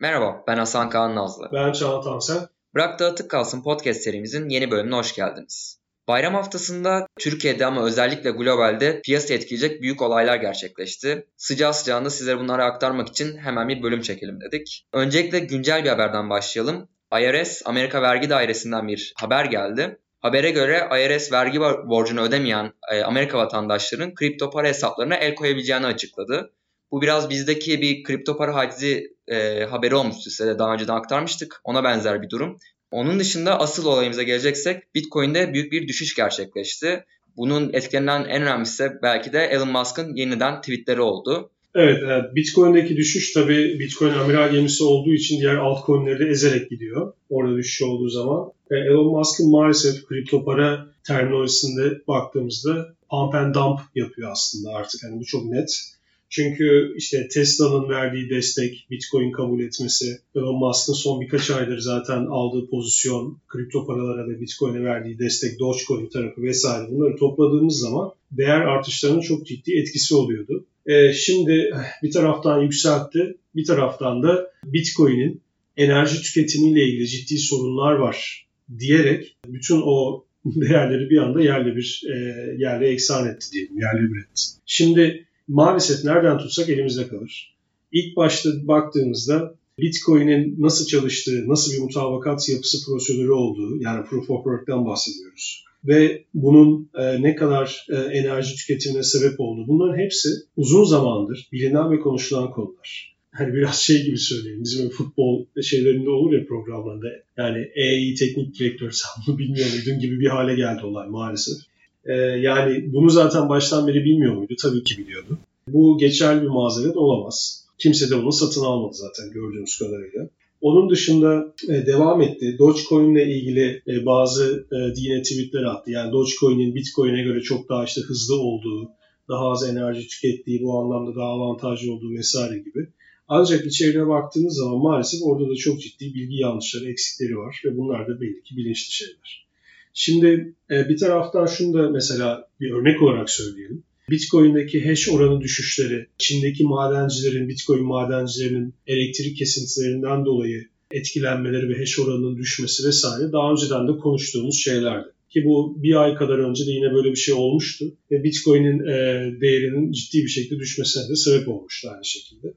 Merhaba, ben Hasan Kaan Nazlı. Ben Çağan Tansel. Bırak Dağıtık Kalsın podcast serimizin yeni bölümüne hoş geldiniz. Bayram haftasında Türkiye'de ama özellikle globalde piyasa etkileyecek büyük olaylar gerçekleşti. Sıcağı sıcağında sizlere bunları aktarmak için hemen bir bölüm çekelim dedik. Öncelikle güncel bir haberden başlayalım. IRS, Amerika Vergi Dairesi'nden bir haber geldi. Habere göre IRS vergi borcunu ödemeyen e, Amerika vatandaşlarının kripto para hesaplarına el koyabileceğini açıkladı. Bu biraz bizdeki bir kripto para hacizi e, haberi olmuştu size de daha önceden aktarmıştık. Ona benzer bir durum. Onun dışında asıl olayımıza geleceksek Bitcoin'de büyük bir düşüş gerçekleşti. Bunun etkilerinden en önemlisi belki de Elon Musk'ın yeniden tweetleri oldu. Evet, evet. Bitcoin'deki düşüş tabii Bitcoin amiral gemisi olduğu için diğer altcoin'leri de ezerek gidiyor. Orada düşüş olduğu zaman. E, Elon Musk'ın maalesef kripto para terminolojisinde baktığımızda pump and dump yapıyor aslında artık. Yani bu çok net. Çünkü işte Tesla'nın verdiği destek, Bitcoin kabul etmesi, Elon Musk'ın son birkaç aydır zaten aldığı pozisyon, kripto paralara ve Bitcoin'e verdiği destek, Dogecoin tarafı vesaire bunları topladığımız zaman değer artışlarının çok ciddi etkisi oluyordu. Ee, şimdi bir taraftan yükseltti, bir taraftan da Bitcoin'in enerji tüketimiyle ilgili ciddi sorunlar var diyerek bütün o değerleri bir anda yerle bir e, yerle eksan etti diyelim, yerle bir etti. Şimdi maalesef nereden tutsak elimizde kalır. İlk başta baktığımızda Bitcoin'in nasıl çalıştığı, nasıl bir mutabakat yapısı prosedürü olduğu, yani Proof of Work'tan bahsediyoruz. Ve bunun e, ne kadar e, enerji tüketimine sebep olduğu, bunların hepsi uzun zamandır bilinen ve konuşulan konular. Hani biraz şey gibi söyleyeyim, bizim futbol şeylerinde olur ya programlarda. Yani EI teknik direktör sen bunu bilmiyor muydun gibi bir hale geldi olay maalesef. Ee, yani bunu zaten baştan beri bilmiyor muydu? Tabii ki biliyordu. Bu geçerli bir mazeret olamaz. Kimse de bunu satın almadı zaten gördüğümüz kadarıyla. Onun dışında e, devam etti. Dogecoin ile ilgili e, bazı e, tweetler attı. Yani Dogecoin'in Bitcoin'e göre çok daha işte hızlı olduğu, daha az enerji tükettiği, bu anlamda daha avantajlı olduğu vesaire gibi. Ancak içeriğine baktığınız zaman maalesef orada da çok ciddi bilgi yanlışları, eksikleri var ve bunlar da belli ki bilinçli şeyler. Şimdi e, bir taraftan şunu da mesela bir örnek olarak söyleyelim. Bitcoin'deki hash oranı düşüşleri, Çin'deki madencilerin, Bitcoin madencilerinin elektrik kesintilerinden dolayı etkilenmeleri ve hash oranının düşmesi vesaire daha önceden de konuştuğumuz şeylerdi. Ki bu bir ay kadar önce de yine böyle bir şey olmuştu. Ve Bitcoin'in e, değerinin ciddi bir şekilde düşmesine de sebep olmuştu aynı şekilde.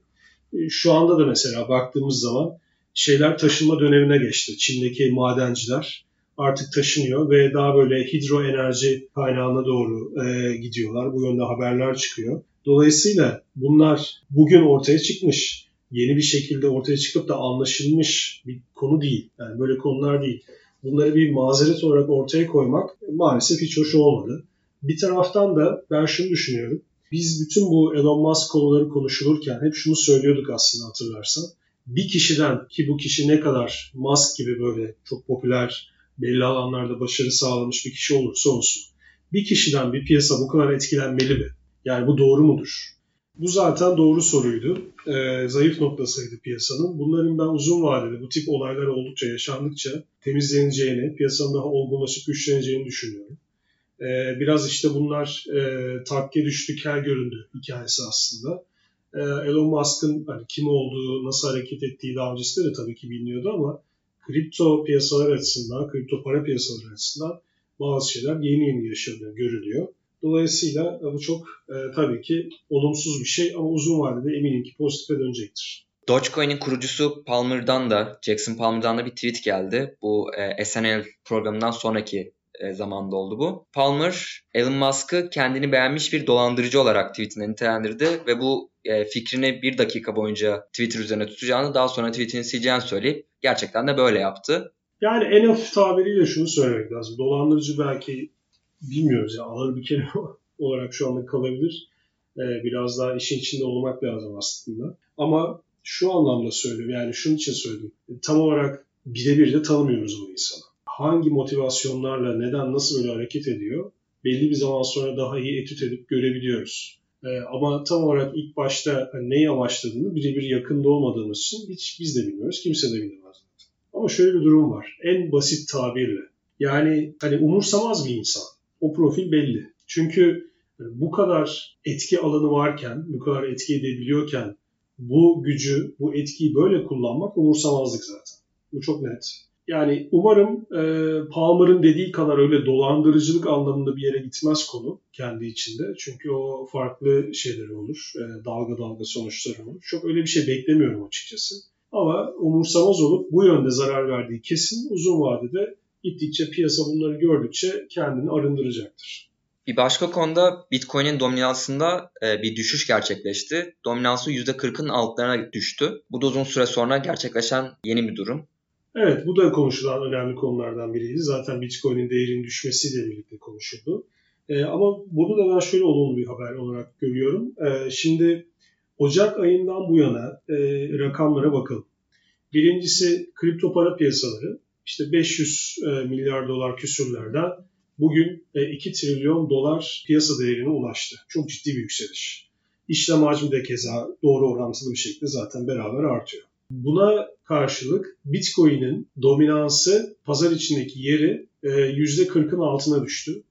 E, şu anda da mesela baktığımız zaman şeyler taşınma dönemine geçti. Çin'deki madenciler artık taşınıyor ve daha böyle hidro enerji kaynağına doğru e, gidiyorlar. Bu yönde haberler çıkıyor. Dolayısıyla bunlar bugün ortaya çıkmış, yeni bir şekilde ortaya çıkıp da anlaşılmış bir konu değil. Yani böyle konular değil. Bunları bir mazeret olarak ortaya koymak maalesef hiç hoş olmadı. Bir taraftan da ben şunu düşünüyorum. Biz bütün bu Elon Musk konuları konuşulurken hep şunu söylüyorduk aslında hatırlarsan. Bir kişiden ki bu kişi ne kadar Musk gibi böyle çok popüler belli alanlarda başarı sağlamış bir kişi olursa olsun. Bir kişiden bir piyasa bu kadar etkilenmeli mi? Yani bu doğru mudur? Bu zaten doğru soruydu. Ee, zayıf noktasıydı piyasanın. Bunların ben uzun vadede bu tip olaylar oldukça yaşandıkça temizleneceğini, piyasanın daha olgunlaşıp güçleneceğini düşünüyorum. Ee, biraz işte bunlar e, takke düştü, kel göründü hikayesi aslında. Ee, Elon Musk'ın hani kim olduğu, nasıl hareket ettiği daha öncesinde de tabii ki biliniyordu ama kripto piyasalar açısından, kripto para piyasaları açısından bazı şeyler yeni yeni yaşanıyor, görülüyor. Dolayısıyla bu çok e, tabii ki olumsuz bir şey ama uzun vadede eminim ki pozitife dönecektir. Dogecoin'in kurucusu Palmer'dan da, Jackson Palmer'dan da bir tweet geldi. Bu e, SNL programından sonraki e, zamanda oldu bu. Palmer, Elon Musk'ı kendini beğenmiş bir dolandırıcı olarak tweetinde nitelendirdi ve bu e, fikrini bir dakika boyunca Twitter üzerine tutacağını daha sonra tweetini sileceğini söyleyip gerçekten de böyle yaptı. Yani en hafif tabiriyle şunu söylemek lazım. Dolandırıcı belki bilmiyoruz ya ağır bir kelime olarak şu anda kalabilir. Ee, biraz daha işin içinde olmak lazım aslında. Ama şu anlamda söylüyorum yani şunun için söyledim. Tam olarak birebir de tanımıyoruz bu insanı. Hangi motivasyonlarla neden nasıl böyle hareket ediyor belli bir zaman sonra daha iyi etüt edip görebiliyoruz. Ee, ama tam olarak ilk başta hani neyi amaçladığını birebir yakında olmadığımız için hiç biz de bilmiyoruz, kimse de bilemez. Ama şöyle bir durum var. En basit tabirle. Yani hani umursamaz bir insan. O profil belli. Çünkü bu kadar etki alanı varken, bu kadar etki edebiliyorken bu gücü, bu etkiyi böyle kullanmak umursamazlık zaten. Bu çok net. Yani umarım e, Palmer'ın dediği kadar öyle dolandırıcılık anlamında bir yere gitmez konu kendi içinde. Çünkü o farklı şeyleri olur. E, dalga dalga sonuçları olur. Çok öyle bir şey beklemiyorum açıkçası. Ama umursamaz olup bu yönde zarar verdiği kesin uzun vadede gittikçe piyasa bunları gördükçe kendini arındıracaktır. Bir başka konuda Bitcoin'in dominansında e, bir düşüş gerçekleşti. Dominansı %40'ın altlarına düştü. Bu da uzun süre sonra gerçekleşen yeni bir durum. Evet bu da konuşulan önemli konulardan biriydi. Zaten Bitcoin'in değerinin düşmesiyle birlikte konuşuldu. E, ama bunu da ben şöyle olumlu bir haber olarak görüyorum. E, şimdi Ocak ayından bu yana e, rakamlara bakalım. Birincisi kripto para piyasaları işte 500 e, milyar dolar küsürlerden bugün e, 2 trilyon dolar piyasa değerine ulaştı. Çok ciddi bir yükseliş. İşlem hacmi de keza doğru orantılı bir şekilde zaten beraber artıyor. Buna karşılık Bitcoin'in dominansı pazar içindeki yeri %40'ın e, altına düştü.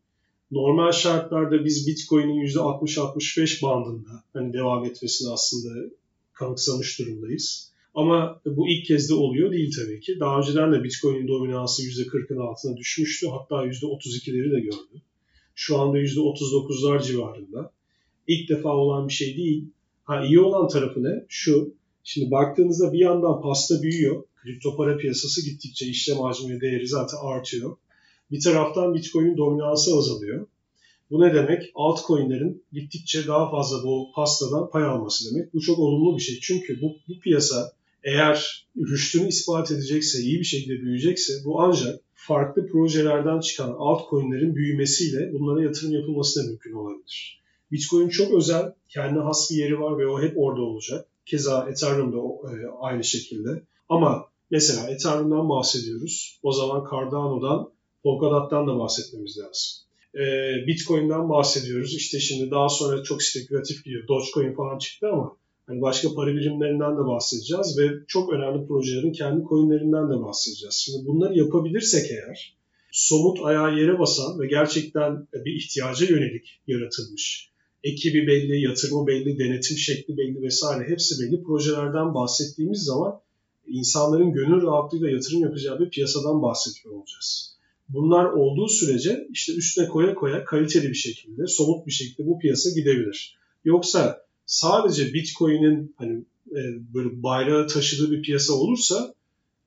Normal şartlarda biz Bitcoin'in %60-65 bandında hani devam etmesini aslında kanıksamış durumdayız. Ama bu ilk kez de oluyor değil tabii ki. Daha önceden de Bitcoin'in dominansı %40'ın altına düşmüştü. Hatta %32'leri de gördü. Şu anda %39'lar civarında. İlk defa olan bir şey değil. Ha iyi olan tarafı ne? Şu, Şimdi baktığınızda bir yandan pasta büyüyor. Kripto para piyasası gittikçe işlem hacmi ve değeri zaten artıyor. Bir taraftan Bitcoin'in dominansı azalıyor. Bu ne demek? Altcoin'lerin gittikçe daha fazla bu pastadan pay alması demek. Bu çok olumlu bir şey. Çünkü bu, bu piyasa eğer rüştünü ispat edecekse, iyi bir şekilde büyüyecekse bu ancak farklı projelerden çıkan altcoin'lerin büyümesiyle bunlara yatırım yapılması da mümkün olabilir. Bitcoin çok özel, kendi has bir yeri var ve o hep orada olacak. Keza Ethereum da e, aynı şekilde. Ama mesela Ethereum'dan bahsediyoruz. O zaman Cardano'dan, Polkadot'tan da bahsetmemiz lazım. E, Bitcoin'den bahsediyoruz. İşte şimdi daha sonra çok spekülatif gidiyor. Dogecoin falan çıktı ama hani başka para birimlerinden de bahsedeceğiz ve çok önemli projelerin kendi coinlerinden de bahsedeceğiz. Şimdi bunları yapabilirsek eğer somut ayağa yere basan ve gerçekten bir ihtiyaca yönelik yaratılmış ekibi belli, yatırımı belli, denetim şekli belli vesaire hepsi belli projelerden bahsettiğimiz zaman insanların gönül rahatlığıyla yatırım yapacağı bir piyasadan bahsediyor olacağız. Bunlar olduğu sürece işte üstüne koya koya kaliteli bir şekilde, somut bir şekilde bu piyasa gidebilir. Yoksa sadece Bitcoin'in hani e, böyle bayrağı taşıdığı bir piyasa olursa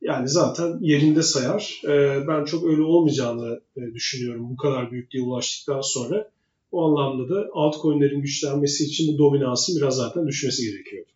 yani zaten yerinde sayar. E, ben çok öyle olmayacağını e, düşünüyorum bu kadar büyüklüğe ulaştıktan sonra. O anlamda da altcoin'lerin güçlenmesi için bu dominansın biraz zaten düşmesi gerekiyor.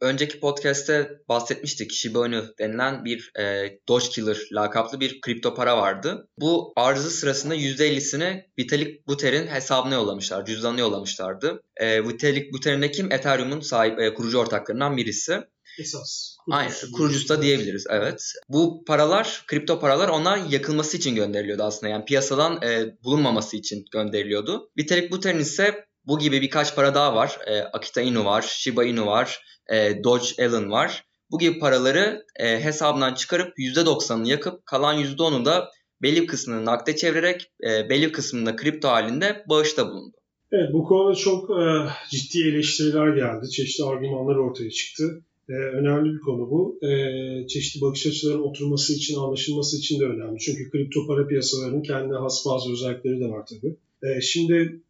Önceki podcast'te bahsetmiştik Shiba Inu denilen bir e, Doge Killer lakaplı bir kripto para vardı. Bu arzı sırasında %50'sini Vitalik Buterin'in hesabına yollamışlar, cüzdanına yollamışlardı. E, Vitalik Buterin de kim? Ethereum'un sahip, e, kurucu ortaklarından birisi esas. Aynen kurucusu da diyebiliriz evet. Bu paralar kripto paralar ona yakılması için gönderiliyordu aslında. Yani piyasadan e, bulunmaması için gönderiliyordu. Vitalik Buterin ise bu gibi birkaç para daha var. E, Akita Inu var, Shiba Inu var, e, Doge Allen var. Bu gibi paraları e, hesabından çıkarıp %90'ını yakıp kalan %10'u da belli kısmını nakde çevirerek e, belli kısmını kripto halinde bağışta bulundu. Evet bu konuda çok e, ciddi eleştiriler geldi. Çeşitli argümanlar ortaya çıktı. E, önemli bir konu bu. E, çeşitli bakış açılarının oturması için, anlaşılması için de önemli. Çünkü kripto para piyasalarının kendine has bazı özellikleri de var tabii. E, şimdi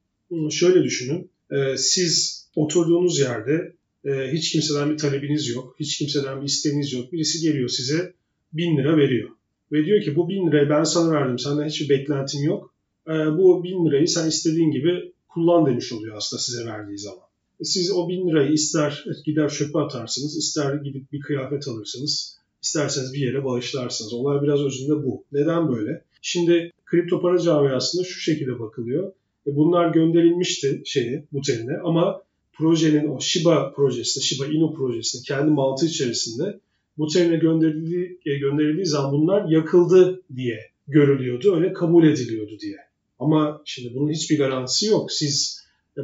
şöyle düşünün. E, siz oturduğunuz yerde e, hiç kimseden bir talebiniz yok, hiç kimseden bir isteğiniz yok. Birisi geliyor size bin lira veriyor. Ve diyor ki bu bin lirayı ben sana verdim, senden hiçbir beklentim yok. E, bu bin lirayı sen istediğin gibi kullan demiş oluyor aslında size verdiği zaman. Siz o bin lirayı ister gider çöpe atarsınız, ister gidip bir kıyafet alırsınız, isterseniz bir yere bağışlarsınız. Olay biraz özünde bu. Neden böyle? Şimdi kripto para camiasında şu şekilde bakılıyor. E, bunlar gönderilmişti şeye, bu teline ama projenin o Shiba projesinde, Shiba Inu projesinde kendi mantığı içerisinde bu teline gönderildiği, e, gönderildiği zaman bunlar yakıldı diye görülüyordu. Öyle kabul ediliyordu diye. Ama şimdi bunun hiçbir garantisi yok. Siz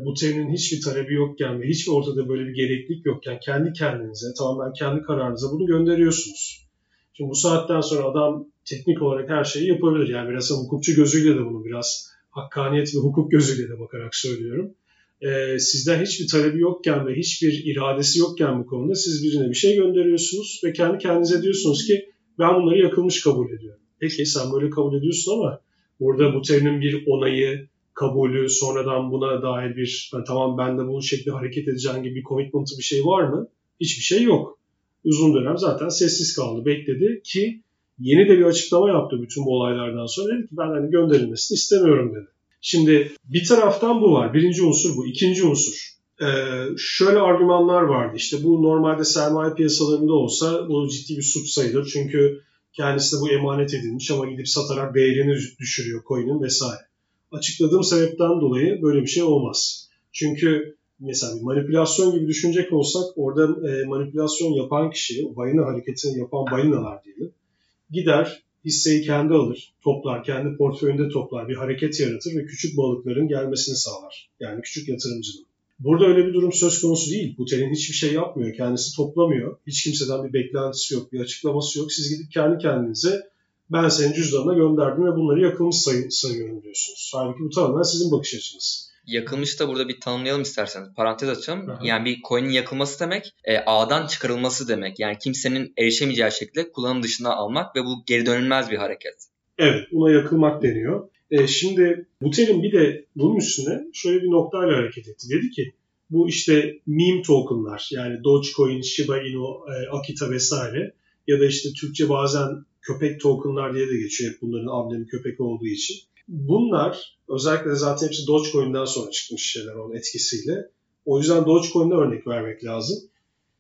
bu temin hiçbir talebi yokken ve hiçbir ortada böyle bir gereklilik yokken kendi kendinize tamamen kendi kararınıza bunu gönderiyorsunuz. Şimdi bu saatten sonra adam teknik olarak her şeyi yapabilir. Yani biraz hukukçu gözüyle de bunu biraz hakkaniyet ve hukuk gözüyle de bakarak söylüyorum. e, sizden hiçbir talebi yokken ve hiçbir iradesi yokken bu konuda siz birine bir şey gönderiyorsunuz ve kendi kendinize diyorsunuz ki ben bunları yakılmış kabul ediyorum. Peki sen böyle kabul ediyorsun ama burada Buteri'nin bir onayı, kabulü, sonradan buna dair bir tamam ben de bu şekilde hareket edeceğim gibi bir commitment'ı bir şey var mı? Hiçbir şey yok. Uzun dönem zaten sessiz kaldı, bekledi ki yeni de bir açıklama yaptı bütün bu olaylardan sonra. Dedi ki ben hani gönderilmesini istemiyorum dedi. Şimdi bir taraftan bu var. Birinci unsur bu. İkinci unsur. Ee, şöyle argümanlar vardı. İşte bu normalde sermaye piyasalarında olsa bu ciddi bir suç sayılır. Çünkü kendisi de bu emanet edilmiş ama gidip satarak değerini düşürüyor coin'in vesaire. Açıkladığım sebepten dolayı böyle bir şey olmaz. Çünkü mesela bir manipülasyon gibi düşünecek olsak orada e, manipülasyon yapan kişi, balina hareketini yapan balinalar diyelim, gider hisseyi kendi alır, toplar, kendi portföyünde toplar, bir hareket yaratır ve küçük balıkların gelmesini sağlar. Yani küçük yatırımcının. Burada öyle bir durum söz konusu değil. Butel'in hiçbir şey yapmıyor. Kendisi toplamıyor. Hiç kimseden bir beklentisi yok, bir açıklaması yok. Siz gidip kendi kendinize ben senin cüzdanına gönderdim ve bunları yakılmış say- sayıyorum diyorsunuz. Halbuki bu tamamen sizin bakış açınız. Yakılmış da burada bir tanımlayalım isterseniz. Parantez açalım. Aha. Yani bir coin'in yakılması demek e, ağdan çıkarılması demek. Yani kimsenin erişemeyeceği şekilde kullanım dışına almak ve bu geri dönülmez bir hareket. Evet buna yakılmak deniyor. E, şimdi Buterin bir de bunun üstüne şöyle bir noktayla hareket etti. Dedi ki bu işte meme tokenlar yani Dogecoin, Shiba Inu, e, Akita vesaire ya da işte Türkçe bazen köpek tokenlar diye de geçiyor hep bunların amblemi köpek olduğu için. Bunlar özellikle de zaten hepsi Dogecoin'den sonra çıkmış şeyler onun etkisiyle. O yüzden Dogecoin'de örnek vermek lazım.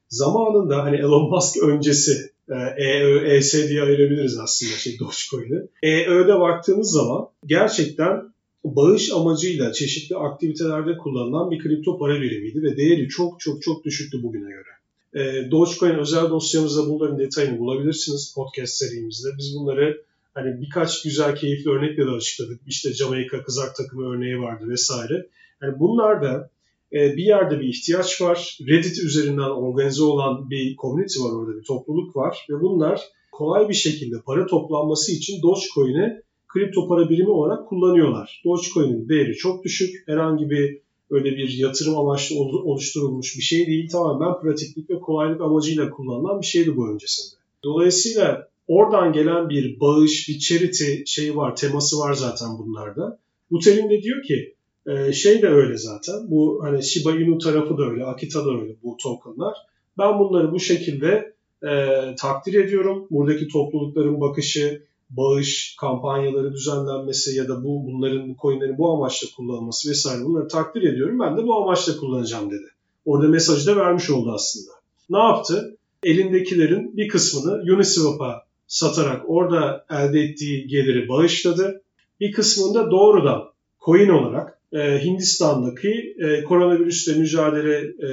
Zamanında hani Elon Musk öncesi EÖ, ES diye ayırabiliriz aslında şey Dogecoin'i. EÖ'de baktığınız zaman gerçekten bağış amacıyla çeşitli aktivitelerde kullanılan bir kripto para birimiydi ve değeri çok çok çok düşüktü bugüne göre. E, Dogecoin özel dosyamızda bunların detayını bulabilirsiniz podcast serimizde. Biz bunları hani birkaç güzel keyifli örnekle de açıkladık. İşte Jamaika kızak takımı örneği vardı vesaire. Yani bunlar da e, bir yerde bir ihtiyaç var. Reddit üzerinden organize olan bir community var orada, bir topluluk var ve bunlar kolay bir şekilde para toplanması için Dogecoin'i kripto para birimi olarak kullanıyorlar. Dogecoin'in değeri çok düşük. Herhangi bir öyle bir yatırım amaçlı oluşturulmuş bir şey değil. Tamamen pratiklik ve kolaylık amacıyla kullanılan bir şeydi bu öncesinde. Dolayısıyla oradan gelen bir bağış, bir charity şeyi var, teması var zaten bunlarda. Bu terimde diyor ki e, şey de öyle zaten. Bu hani Shiba Inu tarafı da öyle, Akita da öyle bu tokenlar. Ben bunları bu şekilde e, takdir ediyorum. Buradaki toplulukların bakışı, bağış kampanyaları düzenlenmesi ya da bu bunların bu coinlerin bu amaçla kullanılması vesaire bunları takdir ediyorum. Ben de bu amaçla kullanacağım dedi. Orada mesajı da vermiş oldu aslında. Ne yaptı? Elindekilerin bir kısmını Uniswap'a satarak orada elde ettiği geliri bağışladı. Bir kısmını da doğrudan coin olarak e, Hindistan'daki e, koronavirüsle mücadele e,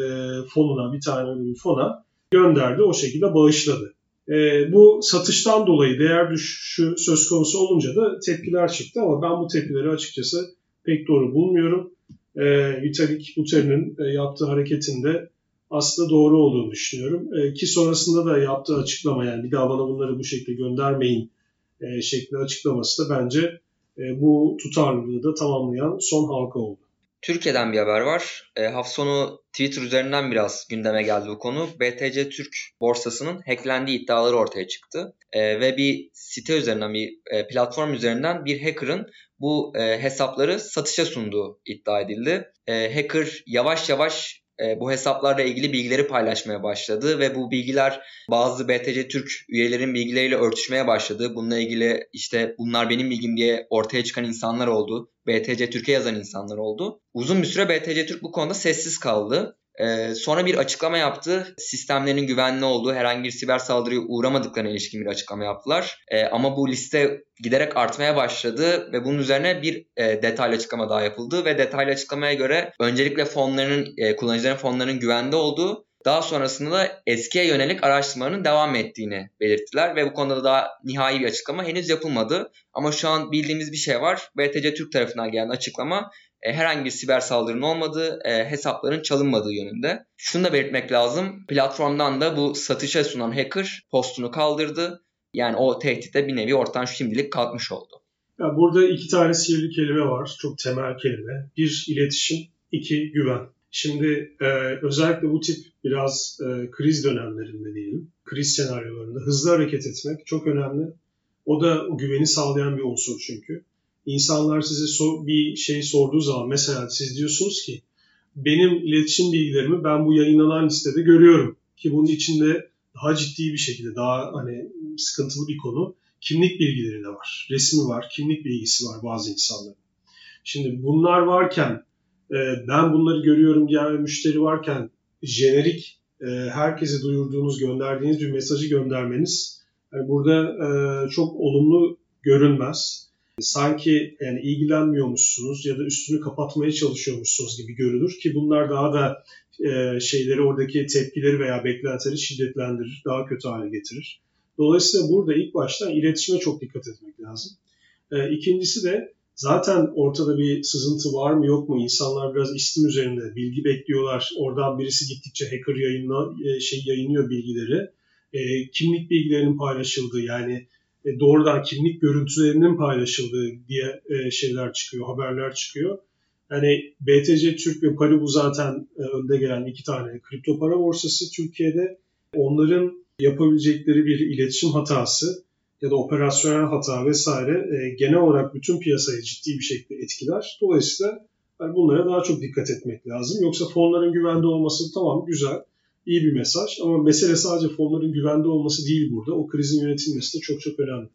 fonuna bir tane bir fona gönderdi. O şekilde bağışladı. E, bu satıştan dolayı değer düşüşü söz konusu olunca da tepkiler çıktı ama ben bu tepkileri açıkçası pek doğru bulmuyorum. E, Vitalik Buterin'in e, yaptığı hareketinde aslında doğru olduğunu düşünüyorum. E, ki sonrasında da yaptığı açıklama yani bir daha bana bunları bu şekilde göndermeyin e, şekli açıklaması da bence e, bu tutarlılığı da tamamlayan son halka oldu. Türkiye'den bir haber var. E, hafta sonu Twitter üzerinden biraz gündeme geldi bu konu. BTC Türk borsasının hacklendiği iddiaları ortaya çıktı. E, ve bir site üzerinden, bir e, platform üzerinden bir hacker'ın bu e, hesapları satışa sunduğu iddia edildi. E, hacker yavaş yavaş bu hesaplarla ilgili bilgileri paylaşmaya başladı ve bu bilgiler bazı BTC Türk üyelerin bilgileriyle örtüşmeye başladı. Bununla ilgili işte bunlar benim bilgim diye ortaya çıkan insanlar oldu. BTC Türk'e yazan insanlar oldu. Uzun bir süre BTC Türk bu konuda sessiz kaldı. Ee, sonra bir açıklama yaptı. Sistemlerinin güvenli olduğu, herhangi bir siber saldırıya uğramadıklarına ilişkin bir açıklama yaptılar. Ee, ama bu liste giderek artmaya başladı ve bunun üzerine bir e, detaylı açıklama daha yapıldı ve detaylı açıklamaya göre öncelikle fonlarının, e, kullanıcıların fonlarının güvende olduğu daha sonrasında da eskiye yönelik araştırmanın devam ettiğini belirttiler ve bu konuda da daha nihai bir açıklama henüz yapılmadı. Ama şu an bildiğimiz bir şey var. BTC Türk tarafından gelen açıklama e, herhangi bir siber saldırının olmadığı, e, hesapların çalınmadığı yönünde. Şunu da belirtmek lazım. Platformdan da bu satışa sunan hacker postunu kaldırdı. Yani o tehditte bir nevi ortadan şimdilik kalkmış oldu. Ya burada iki tane sihirli kelime var. Çok temel kelime. Bir iletişim, iki güven. Şimdi e, özellikle bu tip biraz e, kriz dönemlerinde diyelim, kriz senaryolarında hızlı hareket etmek çok önemli. O da o güveni sağlayan bir unsur çünkü. İnsanlar size so- bir şey sorduğu zaman mesela siz diyorsunuz ki benim iletişim bilgilerimi ben bu yayınlanan listede görüyorum ki bunun içinde daha ciddi bir şekilde daha hani sıkıntılı bir konu kimlik bilgileri de var. Resmi var, kimlik bilgisi var bazı insanların. Şimdi bunlar varken ben bunları görüyorum diyen bir müşteri varken jenerik e, herkese duyurduğunuz, gönderdiğiniz bir mesajı göndermeniz burada e, çok olumlu görünmez. Sanki yani ilgilenmiyormuşsunuz ya da üstünü kapatmaya çalışıyormuşsunuz gibi görülür ki bunlar daha da e, şeyleri oradaki tepkileri veya beklentileri şiddetlendirir, daha kötü hale getirir. Dolayısıyla burada ilk başta iletişime çok dikkat etmek lazım. E, ikincisi de zaten ortada bir sızıntı var mı yok mu? İnsanlar biraz istim üzerinde bilgi bekliyorlar. Oradan birisi gittikçe hacker yayınla, e, şey yayınlıyor bilgileri. E, kimlik bilgilerinin paylaşıldığı yani e, doğrudan kimlik görüntülerinin paylaşıldığı diye e, şeyler çıkıyor, haberler çıkıyor. Yani BTC Türk ve Paribu zaten e, önde gelen iki tane kripto para borsası Türkiye'de. Onların yapabilecekleri bir iletişim hatası ya da operasyonel hata vesaire e, genel olarak bütün piyasayı ciddi bir şekilde etkiler. Dolayısıyla yani bunlara daha çok dikkat etmek lazım. Yoksa fonların güvende olması tamam güzel, iyi bir mesaj ama mesele sadece fonların güvende olması değil burada. O krizin yönetilmesi de çok çok önemli.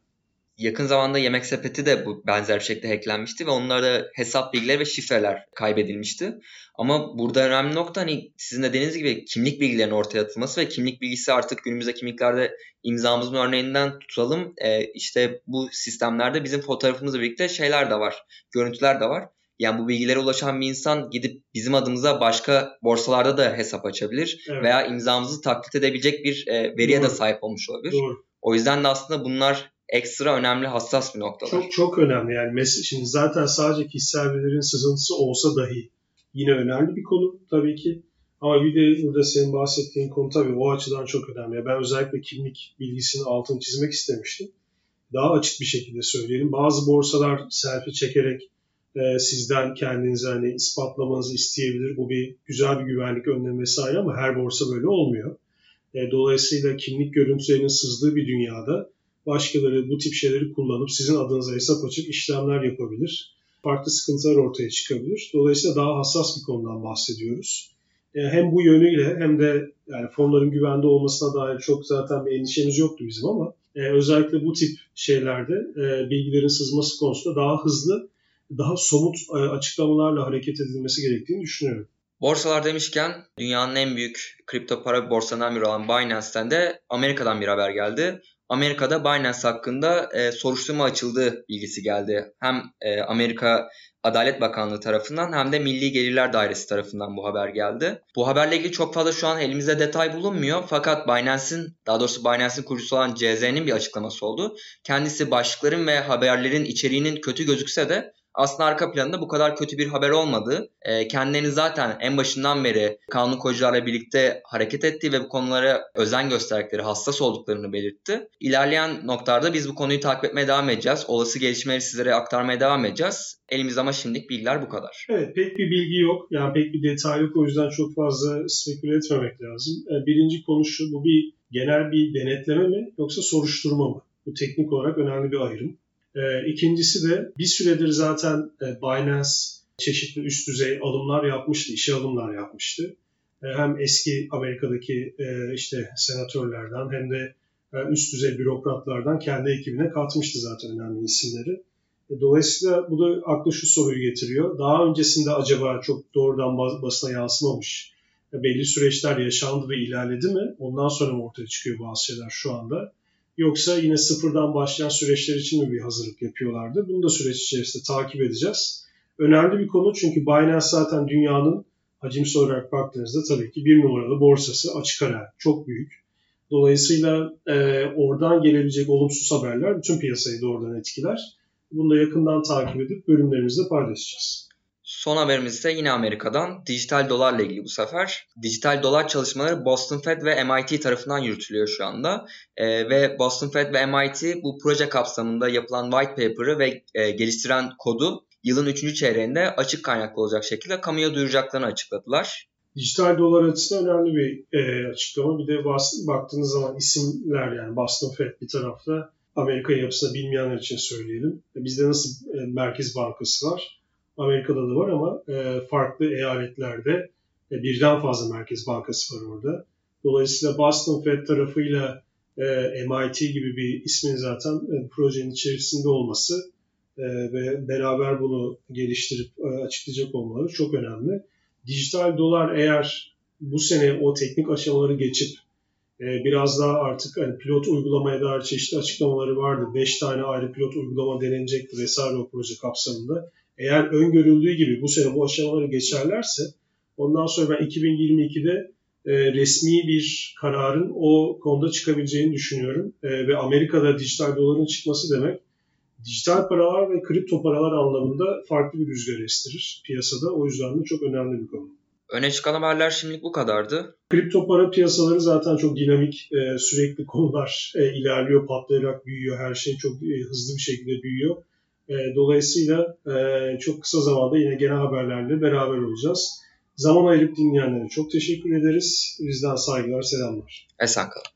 Yakın zamanda Yemek Sepeti de bu benzer bir şekilde hacklenmişti ve onlarda hesap bilgileri ve şifreler kaybedilmişti. Ama burada önemli nokta hani sizin de dediğiniz gibi kimlik bilgilerinin ortaya atılması ve kimlik bilgisi artık günümüzde kimliklerde imzamızın örneğinden tutalım. E, işte bu sistemlerde bizim fotoğrafımızla birlikte şeyler de var, görüntüler de var. Yani bu bilgilere ulaşan bir insan gidip bizim adımıza başka borsalarda da hesap açabilir evet. veya imzamızı taklit edebilecek bir e, veriye Doğru. de sahip olmuş olabilir. Doğru. O yüzden de aslında bunlar ekstra önemli hassas bir noktalar. Çok çok önemli yani mes şimdi zaten sadece kişisel verilerin sızıntısı olsa dahi yine önemli bir konu tabii ki. Ama bir de burada senin bahsettiğin konu tabii o açıdan çok önemli. Ben özellikle kimlik bilgisini altını çizmek istemiştim. Daha açık bir şekilde söyleyelim. Bazı borsalar selfie çekerek e, sizden kendinizi hani ispatlamanızı isteyebilir. Bu bir güzel bir güvenlik önlemi vesaire ama her borsa böyle olmuyor. E, dolayısıyla kimlik görüntülerinin sızdığı bir dünyada başkaları bu tip şeyleri kullanıp sizin adınıza hesap açıp işlemler yapabilir. Farklı sıkıntılar ortaya çıkabilir. Dolayısıyla daha hassas bir konudan bahsediyoruz. E, hem bu yönüyle hem de yani fonların güvende olmasına dair çok zaten bir endişemiz yoktu bizim ama e, özellikle bu tip şeylerde e, bilgilerin sızması konusunda daha hızlı, daha somut açıklamalarla hareket edilmesi gerektiğini düşünüyorum. Borsalar demişken dünyanın en büyük kripto para borsalarından biri olan Binance'ten de Amerika'dan bir haber geldi. Amerika'da Binance hakkında e, soruşturma açıldığı bilgisi geldi. Hem e, Amerika Adalet Bakanlığı tarafından hem de Milli Gelirler Dairesi tarafından bu haber geldi. Bu haberle ilgili çok fazla şu an elimizde detay bulunmuyor fakat Binance'in daha doğrusu Binance'in kurucusu olan CZ'nin bir açıklaması oldu. Kendisi başlıkların ve haberlerin içeriğinin kötü gözükse de aslında arka planında bu kadar kötü bir haber olmadı. E, kendilerini zaten en başından beri kanun koyucularla birlikte hareket ettiği ve bu konulara özen gösterdikleri, hassas olduklarını belirtti. İlerleyen noktalarda biz bu konuyu takip etmeye devam edeceğiz. Olası gelişmeleri sizlere aktarmaya devam edeceğiz. Elimizde ama şimdilik bilgiler bu kadar. Evet pek bir bilgi yok. Yani pek bir detay yok. O yüzden çok fazla speküle etmemek lazım. E, birinci konu. Bu bir genel bir denetleme mi yoksa soruşturma mı? Bu teknik olarak önemli bir ayrım. E, ikincisi de bir süredir zaten e, Binance çeşitli üst düzey alımlar yapmıştı, işe alımlar yapmıştı. E, hem eski Amerika'daki e, işte senatörlerden hem de üst düzey bürokratlardan kendi ekibine katmıştı zaten önemli isimleri. Dolayısıyla bu da aklı şu soruyu getiriyor. Daha öncesinde acaba çok doğrudan basına yansımamış belli süreçler yaşandı ve ilerledi mi? Ondan sonra mı ortaya çıkıyor bazı şeyler şu anda? Yoksa yine sıfırdan başlayan süreçler için mi bir hazırlık yapıyorlardı? Bunu da süreç içerisinde takip edeceğiz. Önemli bir konu çünkü Binance zaten dünyanın hacimsi olarak baktığınızda tabii ki bir numaralı borsası açık ara çok büyük. Dolayısıyla e, oradan gelebilecek olumsuz haberler bütün piyasayı doğrudan etkiler. Bunu da yakından takip edip bölümlerimizde paylaşacağız. Son haberimiz ise yine Amerika'dan. Dijital dolarla ilgili bu sefer. Dijital dolar çalışmaları Boston Fed ve MIT tarafından yürütülüyor şu anda. E, ve Boston Fed ve MIT bu proje kapsamında yapılan white paper'ı ve e, geliştiren kodu yılın 3. çeyreğinde açık kaynaklı olacak şekilde kamuya duyuracaklarını açıkladılar. Dijital dolar açısından önemli bir e, açıklama. Bir de baktığınız zaman isimler yani Boston Fed bir tarafta Amerika yapısını bilmeyenler için söyleyelim. Bizde nasıl e, Merkez Bankası var? Amerika'da da var ama e, farklı eyaletlerde e, birden fazla Merkez Bankası var orada. Dolayısıyla Boston Fed tarafıyla e, MIT gibi bir ismin zaten e, projenin içerisinde olması e, ve beraber bunu geliştirip e, açıklayacak olmaları çok önemli. Dijital dolar eğer bu sene o teknik aşamaları geçip e, biraz daha artık hani pilot uygulamaya dair çeşitli açıklamaları vardı. 5 tane ayrı pilot uygulama denenecekti vesaire o proje kapsamında. Eğer öngörüldüğü gibi bu sene bu aşamaları geçerlerse ondan sonra ben 2022'de e, resmi bir kararın o konuda çıkabileceğini düşünüyorum. E, ve Amerika'da dijital doların çıkması demek dijital paralar ve kripto paralar anlamında farklı bir rüzgar estirir piyasada. O yüzden de çok önemli bir konu. Öne çıkan haberler şimdilik bu kadardı. Kripto para piyasaları zaten çok dinamik, e, sürekli konular e, ilerliyor, patlayarak büyüyor, her şey çok e, hızlı bir şekilde büyüyor. Dolayısıyla çok kısa zamanda yine genel haberlerle beraber olacağız. Zaman ayırıp dinleyenlere çok teşekkür ederiz. Bizden saygılar, selamlar. Esen kalın.